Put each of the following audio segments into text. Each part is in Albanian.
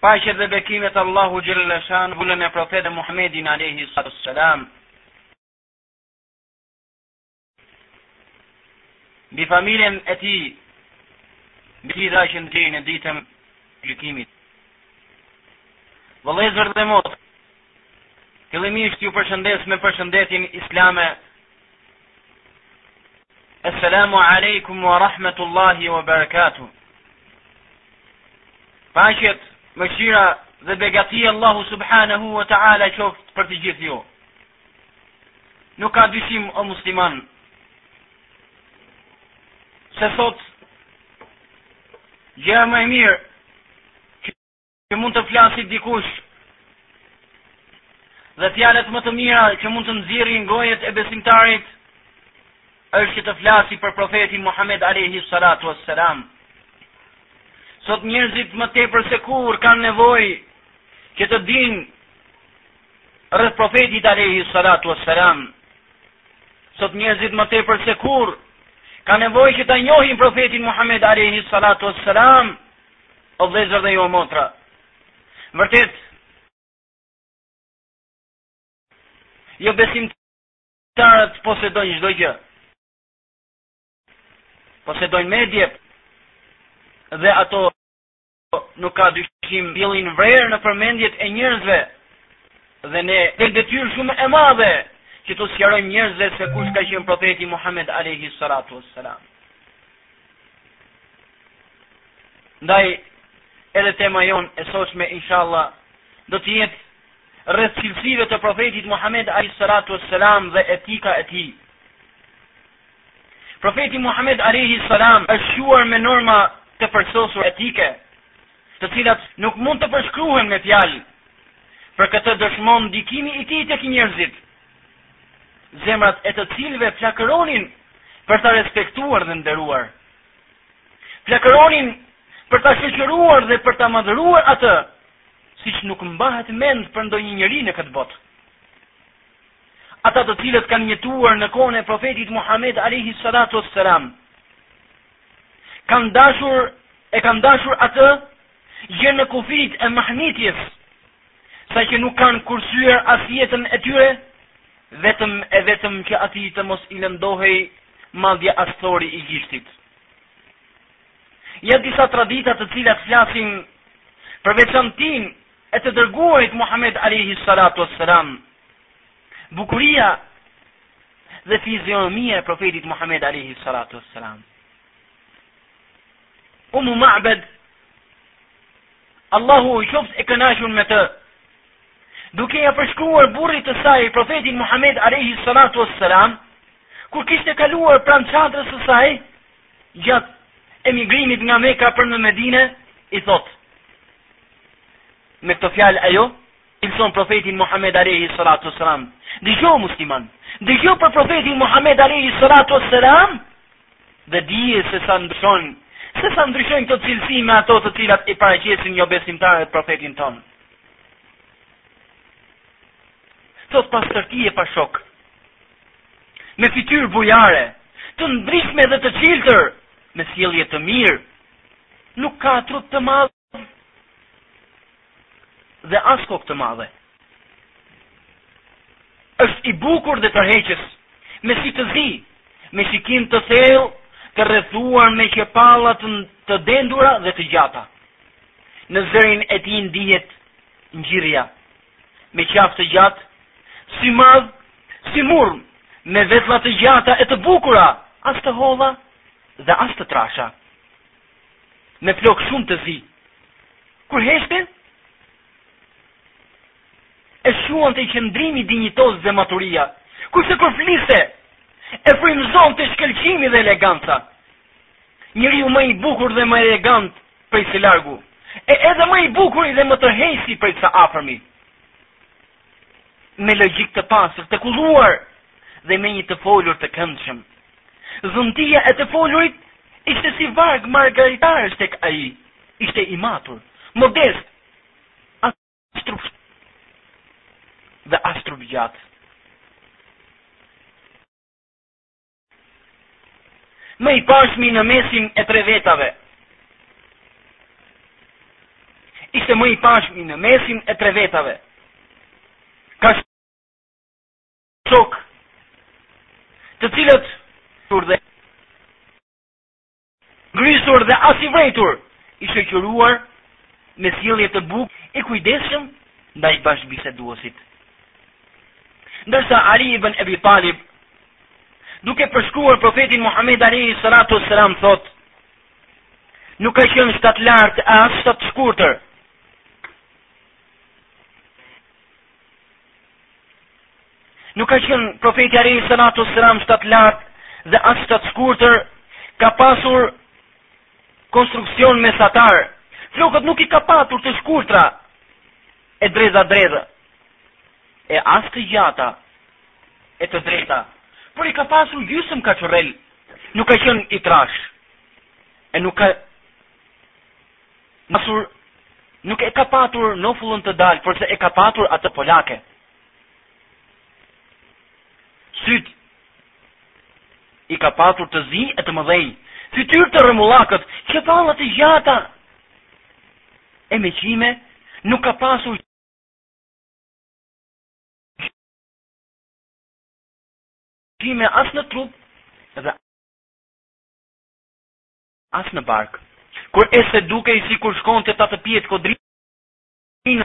Paqja dhe bekimet e Allahut xhelle shanuhu vulen e profetit Muhammedin alayhi salam. Mbi familjen e tij, mbi ata që ndjekin në ditën e gjykimit. Vëllezër dhe motra, Fillimisht ju përshëndes me përshëndetjen islame. Assalamu alaikum wa rahmatullahi wa barakatuh. Paqja, mëshira dhe begatia e Allahut subhanahu wa taala qoftë për të gjithë ju. Nuk ka dyshim o muslimanë. Se sot gjëja më e mirë që mund të flasi dikush dhe fjalët më të mira që mund të nxjerrin gojët e besimtarit është që të flasi për profetin Muhammed alayhi salatu wassalam. Sot njerëzit më tepër se kurrë kanë nevojë që të dinë rreth profetit alayhi salatu wassalam. Sot njerëzit më tepër se kurrë kanë nevojë që ta njohin profetin Muhammed alayhi salatu wassalam. O vëllezër dhe ju motra, vërtet, jobesimtarët posedojnë çdo gjë, posedojnë mediet, dhe ato nuk ka dyshim mbjellin vrer nëpër mendjet e njerëzve, dhe ne dhe detyrë shumë e madhe, që t'u sqarojmë njerëzve se kush ka qenë profeti Muhammed Alehi Salatu Salam. Ndaj, edhe tema jonë e sotshme, inshallah, do të jetë rreth cilësive të profetit Muhammed alayhi salatu wassalam dhe etika e tij. Profeti Muhammed alayhi salam është shquar me norma të përsosur etike, të cilat nuk mund të përshkruhen me fjalë. Për këtë dëshmon ndikimi i tij tek njerëzit. zemrat e të cilëve flakëronin për ta respektuar dhe nderuar. Flakëronin për ta shoqëruar dhe për ta madhëruar atë, siç nuk mbahet mend për ndonjë njeri në këtë botë. Ata të cilët kanë jetuar në kohën e profetit Muhammed Alehi Salatu Selam, kanë dashur e kanë dashur atë gjer në kufijtë e mahnitjes, sa që nuk kanë kursyer as jetën e tyre, vetëm e vetëm që atij të mos i lëndohej madje as thoi i gishtit. Ja disa tradita të cilat flasin për veçantinë e të dërguarit Muhammed Alehi Salatu Selam. Bukuria dhe fizionomia e profetit Muhammed Alehi Salatu Selam. Umu Ma'bed, Allahu i qoftë e kënaqur me të, duke ia përshkruar burrit të saj profetin Muhammed alayhi salatu wassalam kur kishte kaluar pranë çadrës së saj gjatë emigrimit nga Mekka për në Medinë i thotë me këto fjalë ajo cilëson profetin Muhammed alayhi salatu wasalam, dëgjo musliman, dëgjo për profetin Muhammed alayhi salatu wasalam dhe dije se sa ndryshon, se sa ndryshojnë këto cilësi me ato të cilat i paraqesin jobesimtarët profetin tonë. Thotë pastërti e pashoqe, me fytyrë bujare, të ndritshme dhe të çiltër, me sjellje të mirë, nuk ka trup të madh. dhe as kokë të madhe. Është i bukur dhe tërheqës, me sy të zi, me shikim të thellë, të rrethuar me qepalla të dendura dhe të gjata. Në zërin e tij ndihet ngjirja, me qafë të gjatë, symadh, symurrmë, me vetulla të gjata e të bukura, as të holla dhe as të trasha. me flokë shumë të zi. Kur heshte, e shquante qëndrimi dinjitoz dhe maturia, kurse kur fliste, e frymëzonte shkëlqimi dhe eleganca. Njeriu më i bukur dhe më elegant prej së largu, e edhe më i bukur dhe më tërheqësi prej së afërmi. me logjikë të pasur, të kulluar dhe me një të folur të këndshëm. Zëntia e të folurit ishte si varg margaritarësh tek ai. Ishte i matur, modest, as trup dhe as trupgjatë. Më i pashmi në mesin e tre vetave. Ishte më i pashmi në mesin e tre vetave. Ka shokë të cilët turdhe ngrysur dhe as i vrenjtur, i shoqëruar me sjellje të bukur, i kujdesshëm ndaj bashkëbiseduesit. Ndërsa Ali ibn Abi Talib duke përshkruar profetin Muhammed alayhi salatu wasalam thotë nuk ka qenë shtatlartë e as shtatshkurtër Nuk ka qenë profeti alayhi salatu wasalam shtat lart dhe as shtat shkurtër, ka pasur konstruksion mesatar. Flokët nuk i ka patur të shkurtra e dredha dredha. E as të gjata e të drejta, por i ka pasur gjysëm kaçurrel. Nuk ka qenë i trash. E nuk ka pasur nuk e ka patur nofullën të dalë, porse e ka patur atë pulake. Sytë i ka patur të zi e të mëdhenj, fytyrë të rrumbullakët, qepallat e gjata, e me qime nuk ka pasur qime as në trup dhe as në bark. Kur ecte dukej sikur shkonte tatëpjetë kodrinë,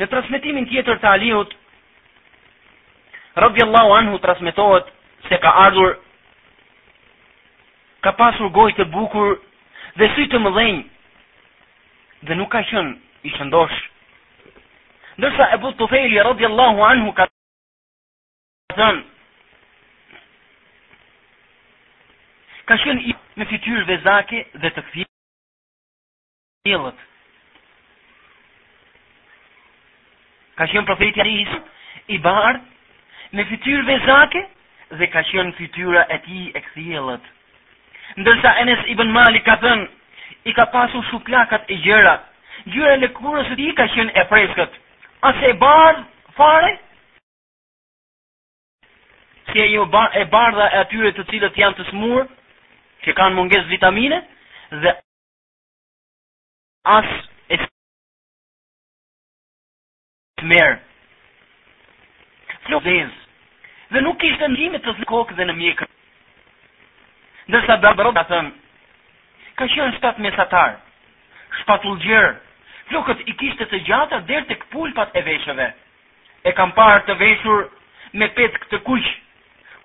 Në transmetimin tjetër të Aliut radhiyallahu anhu transmetohet se ka ardhur ka pasur gojë të bukur dhe sy të mëdhenj dhe nuk ka qenë i shëndosh. Ndërsa Ebu Tufejli radhiyallahu anhu ka thënë ka qenë i me fytyrë vezake dhe të kthjellë Jellët. Ka qenë profeti alayhi salam i bardh me fytyrë vezake dhe ka qenë fytyra e tij e kthjellët. Ndërsa Enes ibn Malik ka thënë, i ka pasur shuplakat e gjera, ngjyra e lëkurës së tij ka qenë e freskët, as e bardh fare, si ajo ba, e bardha e atyre të cilët janë të smurë, që kanë mungesë vitamine dhe As esmer. Flokëzez. Dhe nuk kishte njëzet thinja në kokë dhe në mjekër. Ndërsa Bera ra ka thënë, ka qenë shtat mesatar, shpatullgjerë, flokët i kishte të gjata deri tek pulpat e veshëve. E kam parë të veshur me petk të kuq,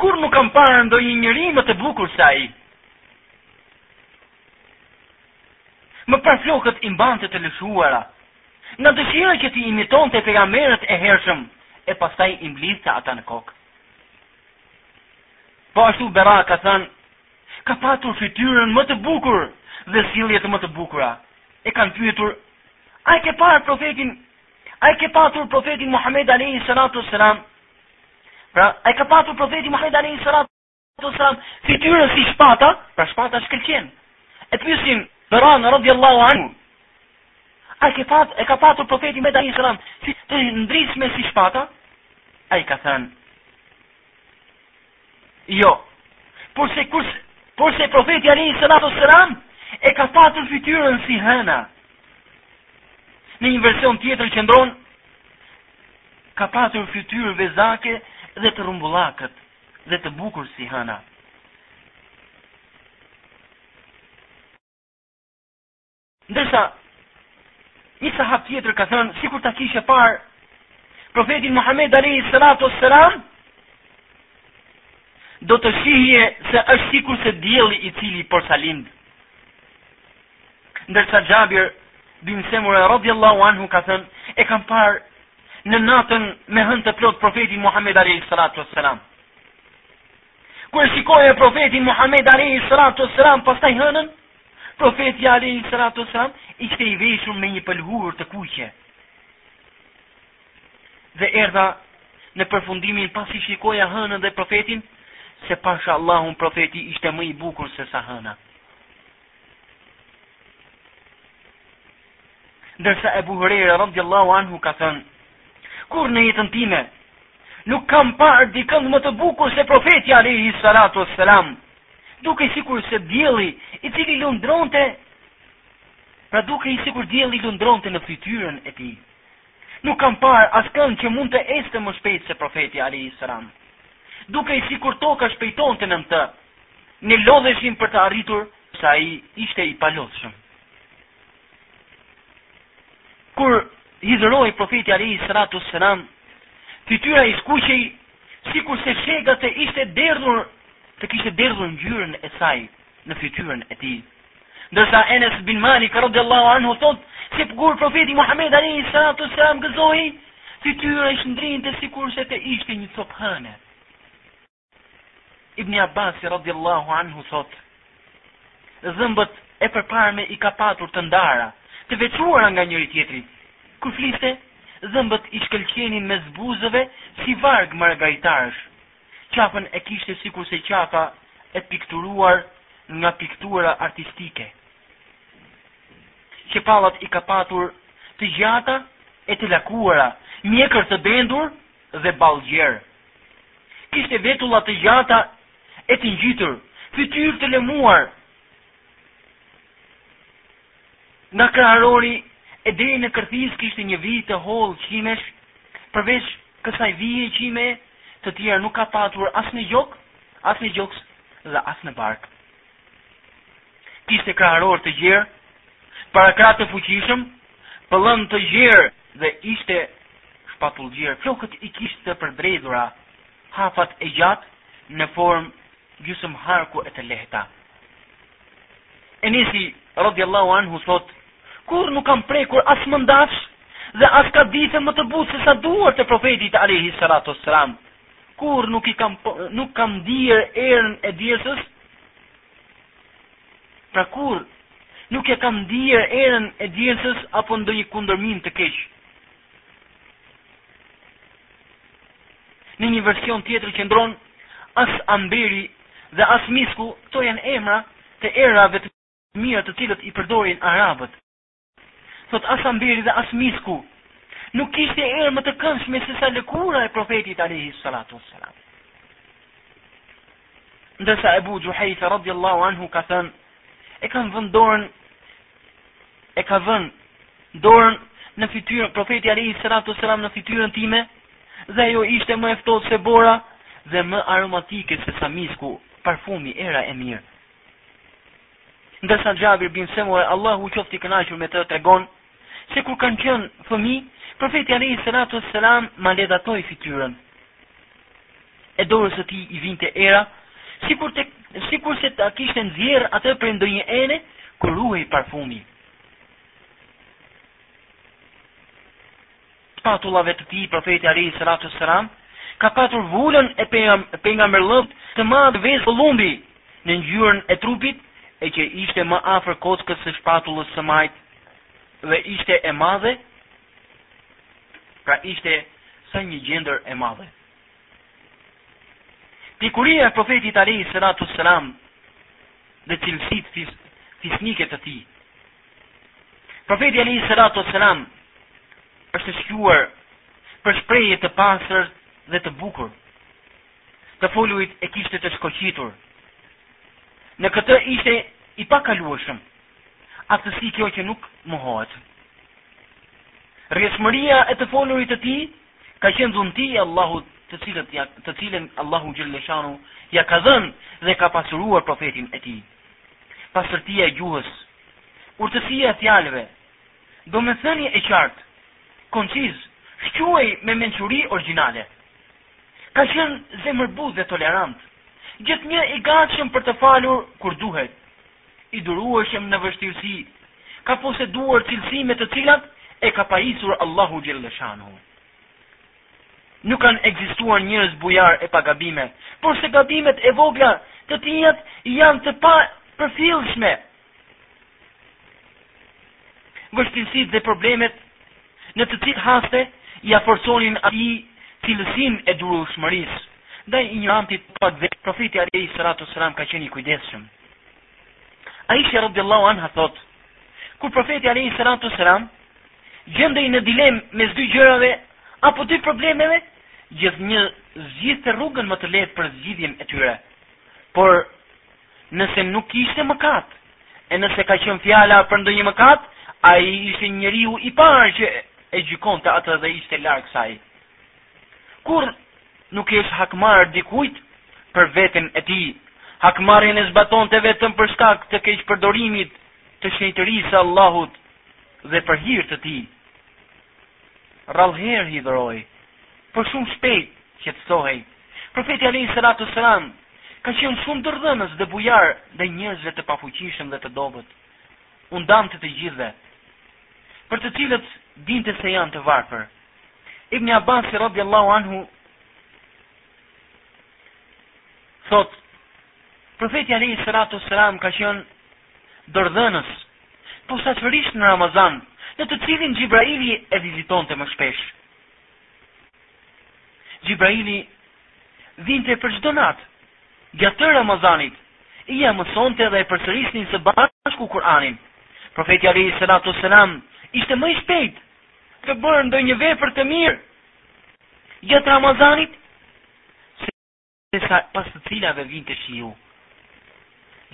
kurrë nuk kam parë ndonjë njeri më të bukur se ai. Më parë flokët i mbante të lëshuara, nga dëshira që t'i imitonte pejgamberët e hershëm, e pastaj i mblidhte ata në kokë. Po ashtu Bera ka thënë, ka patur fytyrën më të bukur dhe sjelljet më të bukura. E kanë pyetur, a e ke parë profetin? A e ke patur profetin Muhammed alayhi salatu wasalam? Pra, a e ka patur profeti Muhammed alayhi salatu selam fytyrën si shpata, pra shpata shkëlqen. E pyesim Beran radiallahu anhu. A e ka pat, e ka patur profeti Muhammed alejhi selam, si të ndritshme si shpata? Ai ka thënë, jo, porse, kur, porse profeti alejhi salatu selam, e ka patur fytyrën si hëna. Në një version tjetër qëndron, ka patur fytyrë vezake dhe të rrumbullakët. dhe të bukur si hëna. Ndërsa, një sahab tjetër ka thënë, sikur ta kishe parë, profetin Muhammed alejhi salatu selam, do të shihje se është sikurse dielli i cili porsa lind. Ndërsa Xhabir bin Semure, radiallahu anhu, ka thënë, e kam parë në natën me hënë të plotë profetin Muhammed alayhi salatu wassalam. Kur e shikoja profetin Muhammed alayhi salatu wassalam pastaj hënën, profeti alayhi salatu wassalam ishte i veshur me një pëlhurë të kuqe. Dhe erdha në përfundimin pasi shikoja hënën dhe profetin, se pasha Allahun profeti ishte më i bukur sesa hëna. Ndërsa Ebu Hurejre, radiallahu anhu, ka thënë, kurrë në jetën time, nuk kam parë dikënd më të bukur se profeti alejhi salatu ue selam, dukej sikurse dielli i cili lundronte, pra dukej sikur dielli lundronte në fytyrën e tij. Nuk kam parë askënd që mund të ecte më shpejt se profeti alejhi selam, dukej sikur toka shpejtonte nën të, Ne lodheshim për ta arritur se ai ishte i palodhshëm. Kur hidhërohej profeti alejhi salatu selam, fytyra i skuqej sikurse shega të ishte derdhur, të kishte derdhur ngjyrën e saj, në fytyrën e tij. Ndërsa Enes bin Malik, radiallahu anhu, thotë se kur profeti Muhammed alejhi salatu selam gëzohej, fytyra i shndrinte sikurse të ishte një copë hëne. Ibni Abasi radiallahu anhu thotë, dhëmbët e përparme i ka patur të ndara, të veçuara nga njëri-tjetri. Kur fliste, dhëmbët i shkëlqenin mes buzëve si varg margaritarësh. Qafën e kishte sikurse qafa e pikturuar nga piktura artistike. Qepallat i ka patur të gjata e të lakuara, mjekër të dendur, dhe ballë gjerë. Kishte vetulla të gjata e të ngjitura, fytyrë të lëmuar. Nga kraharori e deri në kërthizë kishte një vijë të hollë qimesh, përveç kësaj vije qime, të tjera nuk ka patur as në gjok, as në gjoks dhe as në bark. Kishte kraharor të gjerë, parakrahët të fuqishëm, pëllëmbë të gjerë dhe ishte shpatullgjerë. Flokët i kishte të përdredhura, pak të gjatë në formë gjysmëharku e të lehta. Enesi, radiallahu anhu thotë, kurrë nuk kam prekur as mëndafsh dhe as kadife më të butë se sa duart e profetit alejhi salatu selam, kurrë nuk, i kam, po, nuk kam ndier erën e djersës, Pra kurrë nuk ia kam ndier erën e djersës apo ndonjë kundërmim të keq. Në një version tjetër qëndron, as amberi dhe as misku, këto janë emra të erave të mira të cilët i përdorin arabët. Thotë as amberi dhe as misku nuk kishte erë më të këndshme se sa lëkura e profetit alejhi salatu selam. Ndërsa Ebu Xhuhejfe radiallahu anhu ka thënë, e kam vënë dorën, e ka vënë dorën në fytyrën, profeti alejhi salatu selam në fytyrën time, dhe ajo ishte më e ftohtë se bora dhe më aromatike se sa misku, parfumi era e mirë. Ndërsa Xhabir bin Semure, Allahu qoftë i kënaqur me të, tregon se kur kanë qenë fëmijë, profeti alejhi salatu wasallam ma ledhatoi fytyrën. E dorës së tij i vinte era, sikur të sikurse ta kishte nxjerrë atë prej ndonjë ene ku ruhej parfumi. shpatullave të tij profeti alaihi salatu selam ka patur vulën e pejgamberllëkut të madhe vezë pëllumbi në ngjyrën e trupit e që ishte më afër kockës së shpatullës së majtë dhe ishte e madhe pra ishte sa një gjendër e madhe pjekuria e profetit alaihi salatu selam dhe cilësitë fis fisnike të tij Profeti alejhi salatu selam është shquar për shprehje të pastër dhe të bukur. Të folurit e kishte të shkoqitur. Në këtë ishte i pakalueshëm. Aftësi kjo që nuk mohohet. Rrjedhshmëria e të folurit të tij ka qenë dhunti e Allahut, të cilët ia, të cilën Allahu xhelleshanuhu ia ka dhënë dhe ka pasuruar profetin e tij. pastërtia e gjuhës, urtësia e fjalëve, domethënia e qartë, konciz, shquhej me mençuri origjinale. Ka qenë zemërbutë dhe tolerant, gjithnjë i gatshëm për të falur kur duhet, i durueshëm në vështirësi, ka poseduar cilësi me të cilat e ka pajisur Allahu xhelleshanhu. Nuk kanë ekzistuar njerëz bujarë e pa gabime, porse gabimet e vogla të tijat janë të papërfillshme. Vështirësitë dhe problemet në të cilat haste ia forconin atij cilësinë e durueshmërisë. Ndaj injorantit pak dhe profeti alejhi salatu selam ka qenë i kujdesshëm. Aisha radhiyallahu anha thotë, kur profeti alayhi salatu selam gjendej në dilemë mes dy gjërave apo dy problemeve, gjithnjë zgjidhte rrugën më të lehtë për zgjidhjen e tyre. Por nëse nuk ishte mëkat, e nëse ka qenë fjala për ndonjë mëkat, ai ishte njeriu i parë që e gjykonte atë dhe ishte larg saj. Kurrë nuk i është hakmarrë dikujt për veten e tij, hakmarrjen e zbatonte vetëm për shkak të keqpërdorimit të shenjtërisë së Allahut dhe për hir të tij. Rrallëherë hidhërohej, por shumë shpejt qetësohej. Profeti alejhi salatu selam ka qenë shumë dorëdhënës dhe bujar ndaj njerëzve të pafuqishëm dhe të dobët. U ndante të gjithëve, për të cilët dinte se janë të varfër. Ibn Abbasi radiallahu anhu thotë Profeti alejhi salatu selam ka qenë dorëdhënës posaçërisht në Ramazan, në të cilin Xhibraili e vizitonte më shpesh. Xhibraili vinte për çdo natë gjatë Ramazanit, ia mësonte dhe e përsërisnin së bashku Kur'anin. Profeti alejhi salatu selam ishte më i shpejtë të bërë ndonjë vepër të mirë gjatë Ramazanit, se sa pas të cilave vinte shiu.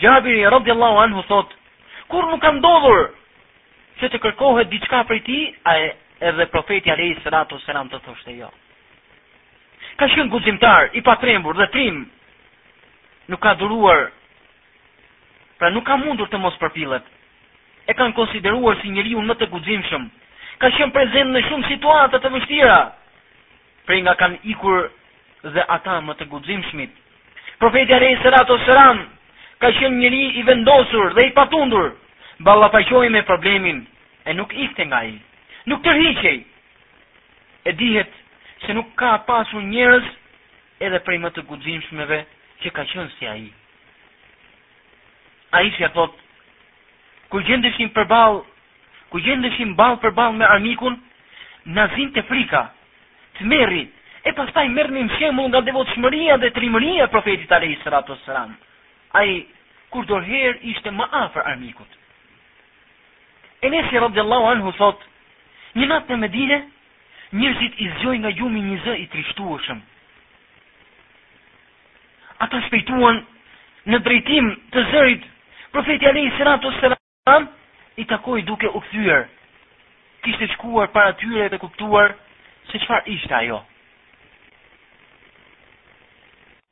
Xhabiri radhiyallahu anhu thotë, kurrë nuk ka ndodhur që të kërkohet diçka prej tij, edhe profeti alayhi salatu selam të thoshte jo. Ka qenë guximtar, i patrembur dhe trim. Nuk ka duruar Pra nuk ka mundur të mos përpillet. E kanë konsideruar si njeriun më të guximshëm. Ka qenë prezent në shumë situata të vështira, prej nga kanë ikur dhe ata më të guximshmit. Profeti alejhi salatu selam ka qenë njeri i vendosur dhe i patundur, ballafaqohej me problemin e nuk ikte nga ai, nuk tërhiqej. E dihet se nuk ka pasur njerëz edhe prej më të guximshmeve që ka qenë si ai. Aisha thotë, kur gjendeshim përball, kur gjendeshim ball përball me armikun, na zinte frika, tmerri, e pastaj merrnim shembull nga devotshmëria dhe trimëria e profetit alayhi salatu wassalam. Ai kurdoherë ishte më afër armikut. Enesi radiallahu anhu thotë, një natë në Medine, njerëzit i zgjoi nga gjumi një zë i trishtueshëm. Ata shpejtuan në drejtim të zërit. Profeti alayhi salatu wassalam i takoi duke u kthyer. Kishte shkuar para tyre dhe kuptuar se çfarë ishte ajo.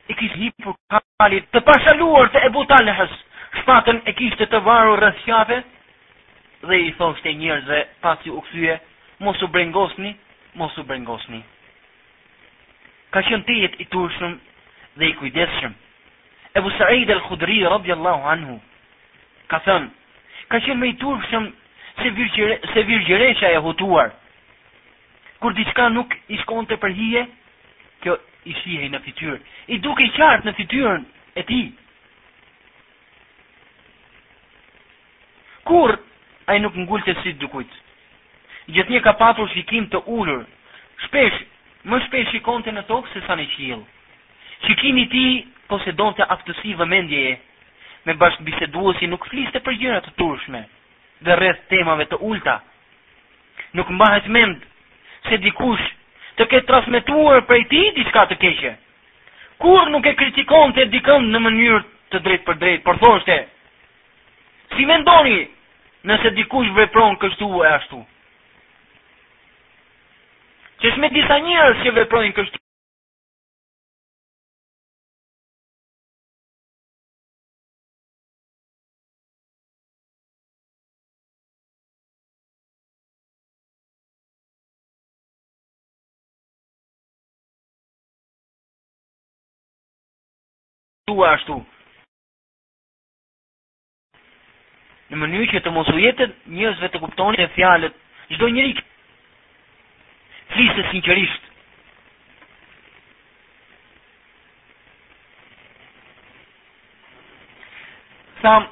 I kishte hipur kalit të pashaluar të Ebu Talhës, shpatën e kishte të varur rreth qafe dhe u thoshte njerëzve pasi u kthye, mos u brengosni, mos u brengosni. ka qenë tejet i turpshëm dhe i kujdesshëm. Ebu Sa'id al-Khudri radiallahu anhu ka thënë, ka qenë më i turpshëm se, virgjëre, se virgjëresha e hutuar. Kur diçka nuk i shkonte për hije, kjo i shihej në fytyrë, i dukej qartë në fytyrën e tij. Kurrë ai nuk ngulte sytë dikujt. Gjithnjë ka patur shikim të ulur, shpesh, më shpesh shikonte në tokë se sa në qiell. Shikimi i tij posedonte aftësi vëmendjeje, me bashkëbiseduesin nuk fliste për gjëra të turpshme dhe rreth temave të ulta. Nuk mbahet mend se dikush të ketë transmetuar prej tij diçka të keqe. Kurrë nuk e kritikonte dikënd në mënyrë të drejtpërdrejtë, por thoshte: Si mendoni nëse dikush vepron kështu e ashtu? Ç'është me disa njerëz që veprojnë kështu. tu ashtu. Në mënyrë që të mos u jepet njerëzve të kuptonte fjalët, çdo njeri fliste sinqerisht. Thamë,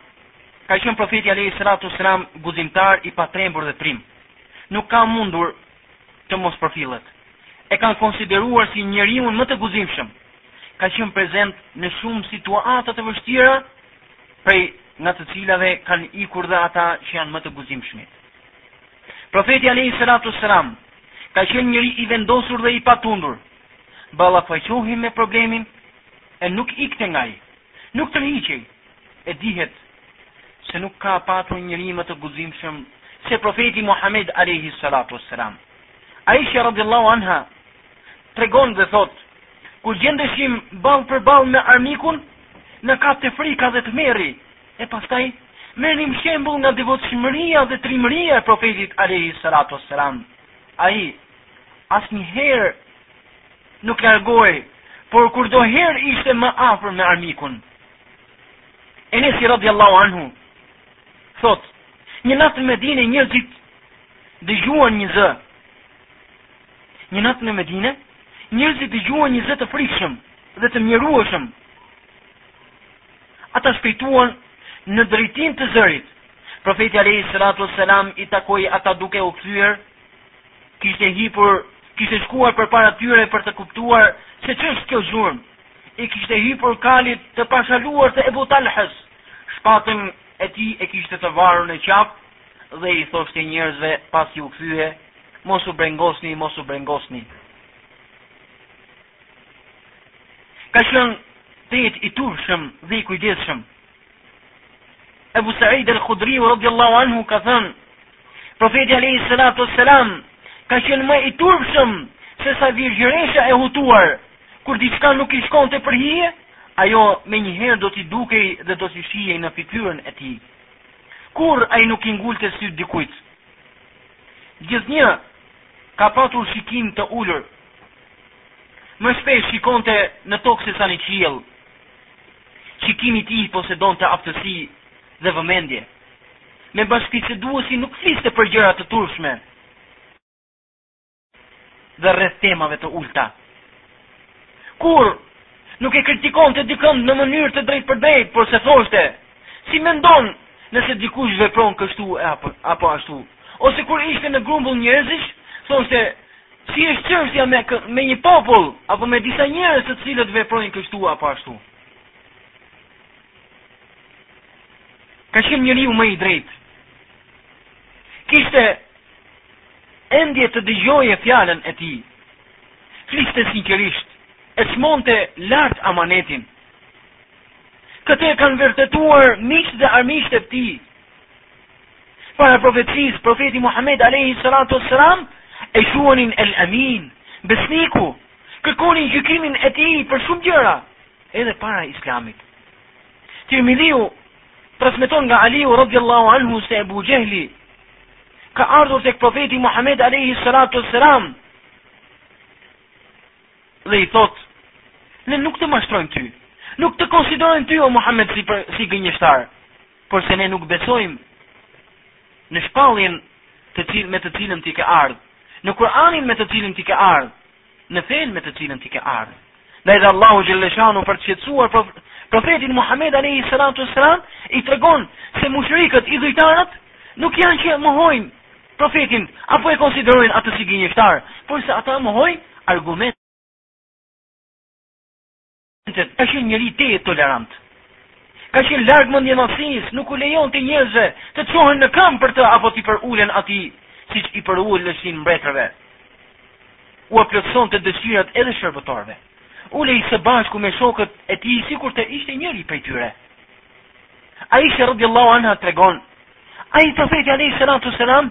ka qenë profeti alayhi salatu wassalam guzimtar i patrembur dhe trim. Nuk ka mundur të mos përfillet. E kanë konsideruar si njeriun më të guzimshëm. Ka qenë prezent në shumë situata të vështira, prej nga të cilave kanë ikur dhe ata që janë më të guzimshmit. Profeti alayhi salatu wassalam ka qenë njeri i vendosur dhe i patundur, Ballafaqohej me problemin e nuk ikte nga ai. Nuk tërhiqej. E dihet se nuk ka patur njeri më të guximshëm se profeti Muhammed alejhi salatu wassalam. Aisha radiallahu anha tregon dhe thot, kur gjendeshim ball për ball me armikun, na kapte frika dhe tmerri, e pastaj merrnim shembul nga devotshmëria dhe trimëria e profetit Alehi Salatu Selam. Ai, Asnjëherë nuk largohej, por kurdoherë ishte më afër me armikun. Enesi radiallahu anhu, thot, një natë në Medine njëzit dëgjuan një zë. Një natë në Medine, njëzit dëgjuan një zë të frikshëm dhe tmerrueshëm. Ata shpejtuan në drejtim të zërit. Profeti Alehi Salatu Selam i takoi ata duke u kthyer Kishte hipur, kishte shkuar përpara tyre për të kuptuar se ç'është kjo zhurmë. I kishte hipur kalit të pashaluar të Ebu Talhës, shpatën e tij e kishte të varur në qafë dhe i thoshte njerëzve pasi u kthye, mos u brengosni, mos u brengosni. Ka qenë tejet i turpshëm dhe i kujdesshëm, Ebu Sa'id al-Khudriu radhiyallahu anhu ka thënë: Profeti alayhi salatu wassalam ka qenë më i turpshëm se sa virgjëresha e hutuar, kur diçka nuk i shkonte për hije, ajo menjëherë do t'i dukej dhe do t'i shihej në fytyrën e tij. Kurrë ai nuk i ngulte sy dikujt. Gjithnjë ka patur shikim të ulur. Më shpesh shikonte në tokë se sa në qiell. Shikimi i tij posedonte aftësi dhe vëmendje. Me bashkëbiseduesin nuk fliste për gjëra të turpshme dhe rreth temave të ulëta. Kurrë nuk e kritikonte dikënd në mënyrë të drejtpërdrejtë, porse thoshte, si mendon nëse dikush vepron kështu apo, apo ashtu. Ose kur ishte në grumbull njerëzish, thoshte, Si është çështja me me një popull apo me disa njerëz të cilët veprojnë kështu apo ashtu? Ka qenë njeriu më i drejtë. Kishte endje të dëgjoje fjalën e tij. Fliste sinqerisht, e çmonte lart amanetin. Këtë e kanë vërtetuar miqtë dhe armiqtë e tij. Para profecisë, profeti Muhammed alayhi salatu wassalam e quanin El Amin, besniku, kërkonin gjykimin e tij për shumë gjëra, edhe para Islamit. Tirmidhiu transmeton nga Aliu radhiyallahu anhu se Abu Jehli ka ardhur tek profeti Muhammed alayhi salatu wassalam dhe i thotë ne nuk të mashtrojmë ty nuk të konsiderojmë ty o Muhammed si, për, si gënjeshtar Por se ne nuk besojmë në shpalljen të cil, me të cilën ti ke ardhë, në Kur'anin me të cilën ti ke ardhë, në fenë me të cilën ti ke ardhë. Ndaj edhe Allahu Xheleshanuhu për të qetësuar profetin Muhammed alayhi salatu wassalam, i tregon se mushrikët idhujtarët nuk janë që mohojnë profetin, apo e konsiderojnë atë si gënjeshtar, por se ata mohojnë argument. Ka qenë një njeri tejet tolerant. Ka qenë larg mendjemadhësisë, nuk u lejonte njerëzve të çohen në këmbë për të apo t'i përulen atij, siç i përuleshin mbretërve. Ua plotësonte dëshirat edhe shërbëtorëve. Ulej së bashku me shokët e tij sikur të ishte njëri prej tyre. Aishe radhiyallahu anha tregon, ai profeti alayhi salatu wassalam,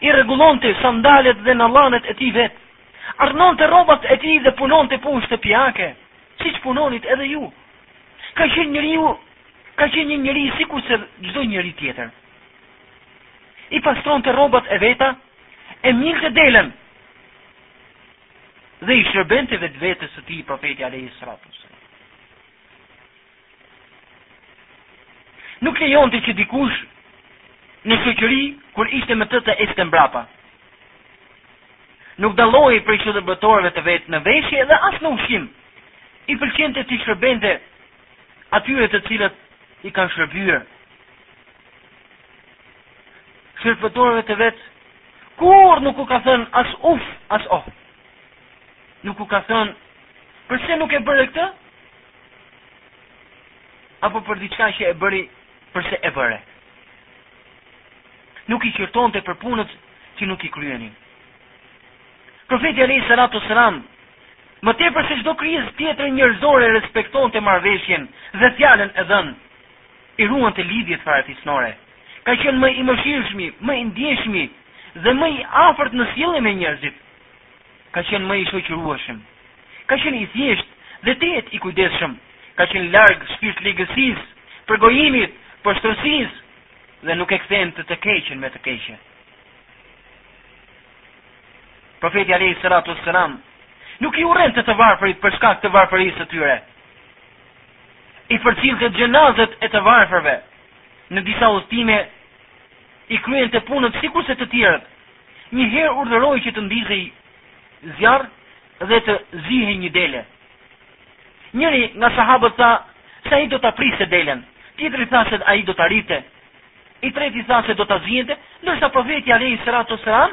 i rregullonte sandalet dhe nallanet e tij vetë. Arnonte rrobat e tij dhe punonte punë shtëpiake, siç punonit edhe ju. Ka qenë njeriu, ka qenë një njeri sikurse çdo njeri tjetër. I pastronte rrobat e veta, e milte delen dhe i shërbente vetvetes së tij profeti alayhi salatu wassalam. Nuk lejonte që dikush në shoqëri kur ishte me të të ecte mbrapa. Nuk dallohej prej shërbëtorëve të vet në veshje dhe as në ushqim. I pëlqente t'u shërbente atyre të cilët i kanë shërbyer. Shërbëtorëve të vet kurrë nuk u ka thënë as uf, as oh. Nuk u ka thënë përse nuk e bëre këtë? apo për diçka që e bëri përse e bëre. Nuk i qortonte për punët që nuk i kryenin. Profeti alayhi salatu wassalam, më tepër se çdo krijesë tjetër njerëzore respektonte marrëveshjen dhe fjalën e dhënë, i ruante lidhjet farefisnore, ka qenë më i mëshirshmi, më i ndjeshmi dhe më i afërt në sjellje me njerëzit. Ka qenë më i shoqërueshëm. Ka qenë i thjeshtë dhe tejet i kujdesshëm. Ka qenë larg shpirtligësisë, përgojimit, poshtërsisë dhe nuk e kthente të keqen me të keqe. Profeti alejhi salatu ue selam nuk i urrente të varfërit për shkak të varfërisë së tyre. I përcillte xhenazet e të varfërve në disa udhëtime I kryente punët sikurse të tjerët. Një herë urdhëroi që të ndizej zjarr dhe të zihej një dele. Njëri nga sahabët tha se ai do ta priste delen, tjetri tha se ai do ta rripte. I treti tha se do ta zihente, ndërsa profeti alejhi salatu ue selam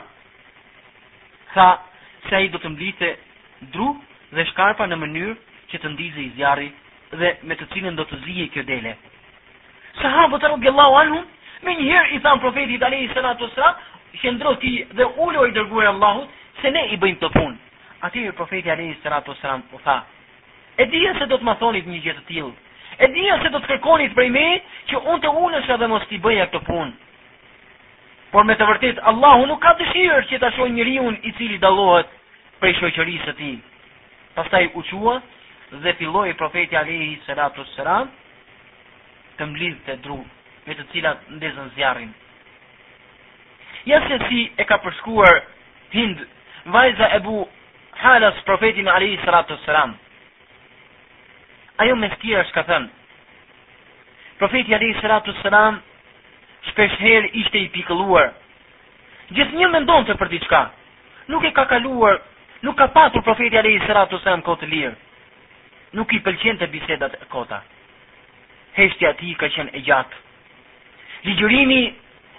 tha se ai do të mblidhte dru dhe shkarpa në mënyrë që të ndizej zjarri dhe me të cilën do të zihej kjo dele. Sahabët radiallahu anhum, menjëherë i thanë profetit alejhi salatu ue selam, qëndro ti dhe ulu o i dërguar i Allahut, se ne i bëjmë këto punë. Atëherë profeti alejhi salatu ue selam u tha, e dija se do të ma thonit një gjë të tillë, e dija se do të kërkonit prej meje, që unë të ulesha dhe mos t'i bëja këto punë. Por me të vërtetë, Allahu nuk ka dëshirë që ta shohë njeriun i cili dallohet prej shoqërisë së tij. Pastaj u çua dhe filloi profeti alejhi salatu ue selam, të mblidhte dru me të cilat ndezën zjarrin. Ja se si e ka përshkruar Hind, vajza e Ebu Halas profetin alejhi salatu selam. Ajo mes tjerash ka thënë, profeti alejhi salatu selam shpeshherë ishte i pikëlluar, gjithnjë mendonte për diçka, nuk e ka kaluar, nuk ka patur profeti alejhi salatu selam kohë të lirë, Nuk i pëlqente bisedat e kota. Heshtja e tij ka qenë e gjatë. Ligjërimin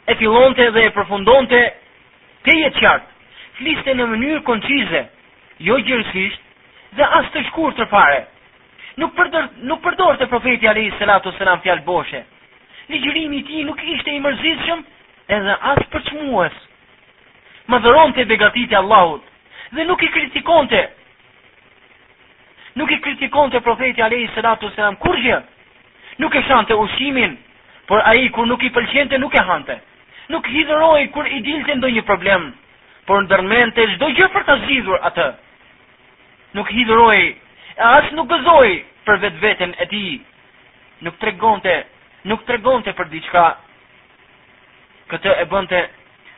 e fillonte dhe e përfundonte tejet qartë. Fliste në mënyrë koncize, jo gjerësisht dhe as të shkurtër fare. Nuk përdor nuk përdorte profeti alejhi salatu selam fjalë boshe. Ligjërimi i tij nuk ishte i mërzitshëm edhe as përçmues. Madhëronte begatitë e Allahut dhe nuk i kritikonte Nuk i kritikonte profeti alejhi salatu ue selam kurrgjë, nuk e shante ushqimin, por ai kur nuk i pëlqente nuk e hante, nuk hidhërohej kur i dilte ndonjë problem, por ndërmerrte çdo gjë për ta zgjidhur atë, nuk hidhërohej e as nuk gëzohej për vetveten e tij, nuk tregonte, nuk tregonte për diçka, këtë e bënte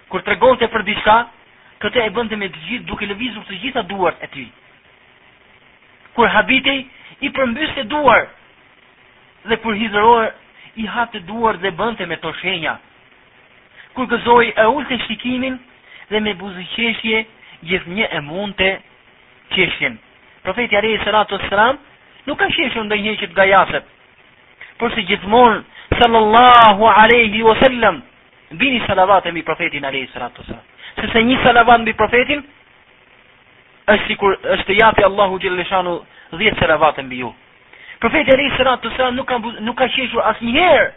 Kur tregonte për diçka, këtë e bënte me të gjitha duke lëvizur të gjitha duart e tij. Kur habitej, i përmbyste duart dhe kur hidhërohej i hapte duart dhe bënte me to shenja. Kur gëzohej e ulte shikimin dhe me buzëqeshje gjithnjë e mundte qeshjen. Profeti alayhi salatu wassalam nuk ka qeshur ndonjëherë që të gajaset. Porse gjithmonë sallallahu alaihi wasallam Bini salavate mbi profetin alejhi salatu vesselam. Sepse një salavat mbi profetin, është sikur është të japi Allahu xheleshanuhu dhjetë salavate mbi ju. Profeti alejhi salatu vesselam nuk ka, nuk ka qeshur asnjëherë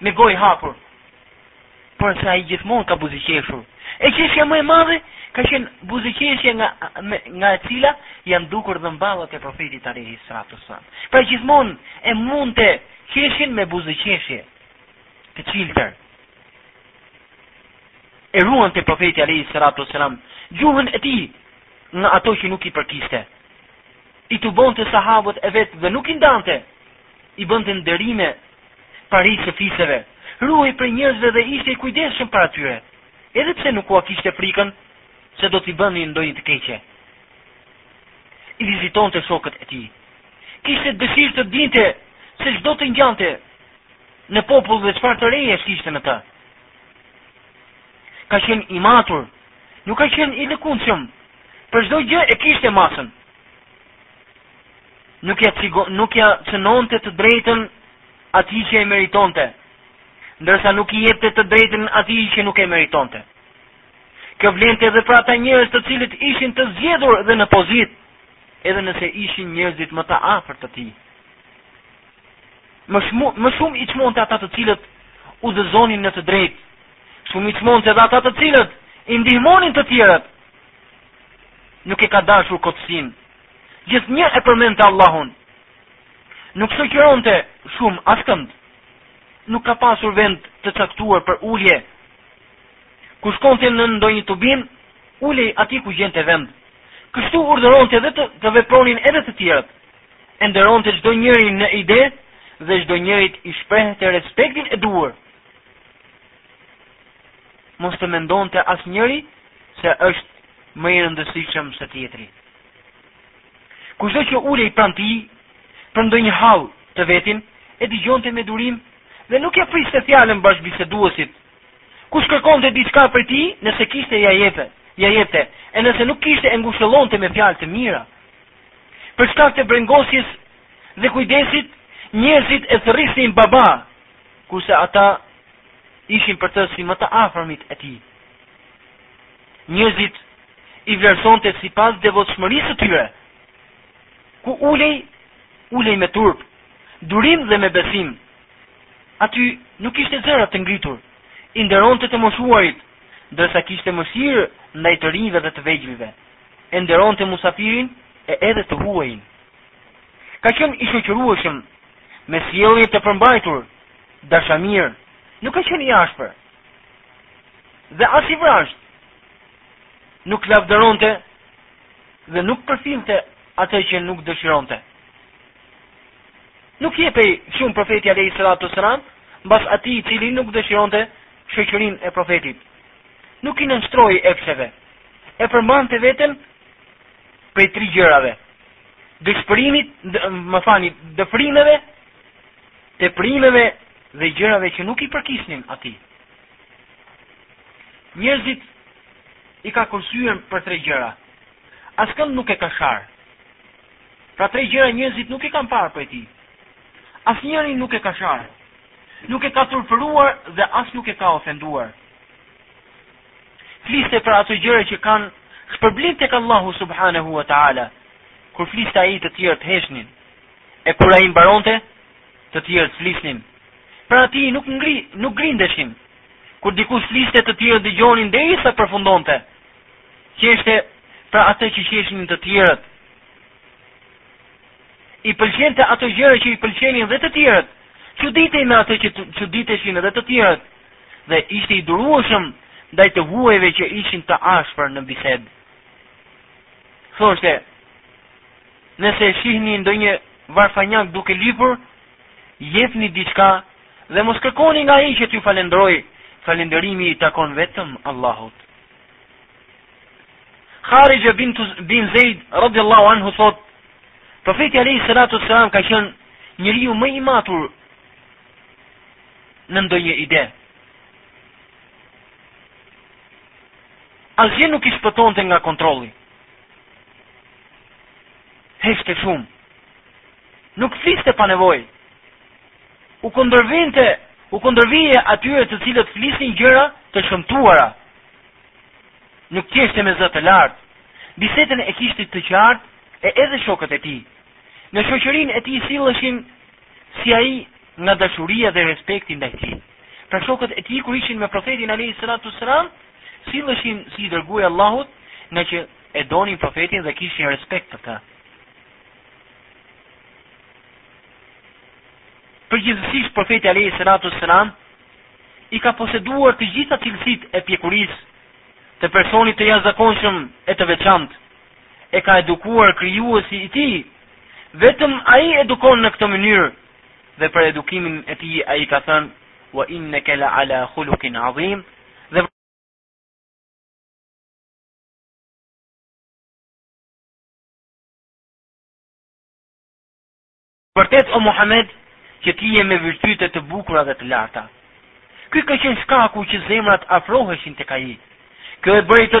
me gojë hapur. Porse ai gjithmonë ka buzëqeshur. E qeshja më e madhe, ka qenë buzëqeshja nga, me, nga e cila janë dukur dhëmballët e profetit alejhi salatu vesselam. Pra gjithmonë e mundte qeshjen me buzëqeshje. të çiltër. E ruante profeti alejhi salatu vesselam, gjuhën e tij nga ato që nuk i përkisnin. I tubonte sahabët e vet dhe nuk i ndante, i bënte nderime parisë së fiseve, ruhej prej njerëzve dhe ishte i kujdesshëm para tyre, edhe pse nuk ua kishte frikën se do t'i bënin ndonjë të keqe. I vizitonte shokët e tij, kishte dëshirë të dinte se ç'do të ngjante në popull dhe çfarë të reje kishte në të. Ka qenë i matur, nuk ka qenë i lëkundshëm. Për çdo gjë e kishte masën. Nuk ia cigo, nuk ia cenonte të drejtën atij që e meritonte, ndërsa nuk i jepte të drejtën atij që nuk e meritonte. Kjo vlente edhe për ata njerëz të cilët ishin të zgjedhur dhe në pozitë, edhe nëse ishin njerëzit më të afërt të tij. Më shumë, më shumë i çmonte ata të cilët udhëzonin në të drejtë. Shumë i çmonte edhe ata të cilët i ndihmonin të tjerët. Nuk e ka dashur kotësin. Gjithnjë e përmendte Allahun. Nuk shoqëronte shumë askënd. Nuk ka pasur vend të caktuar për ulje. Kur shkonte në ndonjë tubim, ulej aty ku gjente vend. Kështu urdhëronte edhe të, të vepronin edhe të tjerët. e nderonte çdo njërin në ide dhe çdo njërit i shprehte respektin e duhur. Mos të mendonte asnjëri se është më i rëndësishëm se tjetri. Kushdo që ulej pranë tij për ndonjë hall të vetin, e dëgjonte me durim dhe nuk ia priste fjalën bashkëbiseduesit. Kush kërkonte diçka prej tij, nëse kishte ia jepte, ia jepte, e nëse nuk kishte e ngushëllonte me fjalë të mira. Për shkak të brengosjes dhe kujdesit, njerëzit e thërrisnin baba, kurse ata ishin për të si më të afërmit e tij. Njerëzit i vlerësonte sipas devotshmërisë së tyre. Ku ulej, ulej me turp, durim dhe me besim. Aty nuk kishte zëra të ngritur, i nderonte të moshuarit, ndërsa kishte mëshirë ndaj të rinjve dhe të vegjëlve. e nderonte musafirin edhe të huajin. Ka qenë i shoqërueshëm, me sjellje të përmbajtur, dashamir, nuk ka qenë i ashpër. Dhe as i vrazhdë. Nuk lavdëronte dhe nuk përfillte atë që nuk dëshironte. Nuk jepej shumë profeti alejhi salatu ue selam, mbas atij i cili nuk dëshironte shoqërinë e profetit. Nuk i nënshtrohej epsheve. e përmbante veten prej tri gjërave. Dëshpërimit, me thënë, dëfrimeve, teprimeve dhe gjërave që nuk i përkisnin atij. Njerëzit i ka kursyer për tre gjëra. Askënd nuk e ka sharë. Pra tre gjëra njerëzit nuk i kanë parë prej tij. Asnjëri nuk e ka sharë. Nuk e ka turpëruar dhe as nuk e ka ofenduar. fliste për ato gjëra që kanë shpërblim tek Allahu subhanahu wa taala. Kur fliste ai të tjerët heshnin. E kur ai mbaronte, të tjerët flisnin. Para atij nuk ngri, nuk grindeshin. Kur dikush fliste të tjerët dëgjonin derisa përfundonte. Qeshte për atë që qeshnin të tjerët. I pëlqente ato gjëra që i pëlqenin dhe të tjerët. Çuditej me atë që çuditeshin edhe të tjerët. dhe ishte i durueshëm ndaj të huajve që ishin të ashpër në bisedë. Thoshte, nëse shihni ndonjë varfanjak duke lipur, jepni diçka dhe mos kërkoni nga ai që t'ju falendrojë, falënderimi i takon vetëm Allahut. Harixha bin bin Zaid radhiyallahu anhu thotë, profeti alayhi salatu wasalam ka qenë njeriu më i matur në ndonjë ide. Asgjë nuk i shpëtonte nga kontrolli. Heshte shumë. Nuk fliste pa nevojë. U kundërvinte, u kundërvihej atyre të cilët flisnin gjëra të shëmtuara. Nuk qeshte me zë të lartë. Bisedën e kishte të qartë e edhe shokët e tij. Në shoqërinë e tij silleshin si ai nga dashuria dhe respekti ndaj tij. Pra shokët e tij kur ishin me profetin alejhi salatu selam, silleshin si i dërguari i Allahut, nga që e donin profetin dhe kishin respekt për të. Përgjithësisht profeti alejhi salatu selam i ka poseduar të gjitha cilësitë e pjekurisë të personit të jashtëzakonshëm e të veçantë. E ka edukuar krijuesi i tij. Vetëm ai edukon në këtë mënyrë dhe për edukimin e tij ai ka thënë wa innaka la ala khuluqin azim dhe Vërtet o Muhammed, që ti je me virtyte të bukura dhe të larta. Ky ka qenë shkaku që zemrat afroheshin tek ai. Kjo e bëri të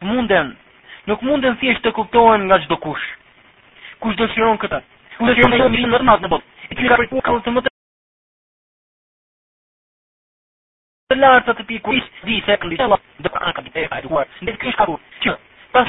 Munden, nuk munden thjesht të kuptohen nga çdo kush. Kush dëshiron këtë? Kush dëshiron të jetë më në botë? I cili ka pritur kallë të më të të lartë të piku is di se këndi të lëmë dhe ka ka bite e duar në të kishka kur që pas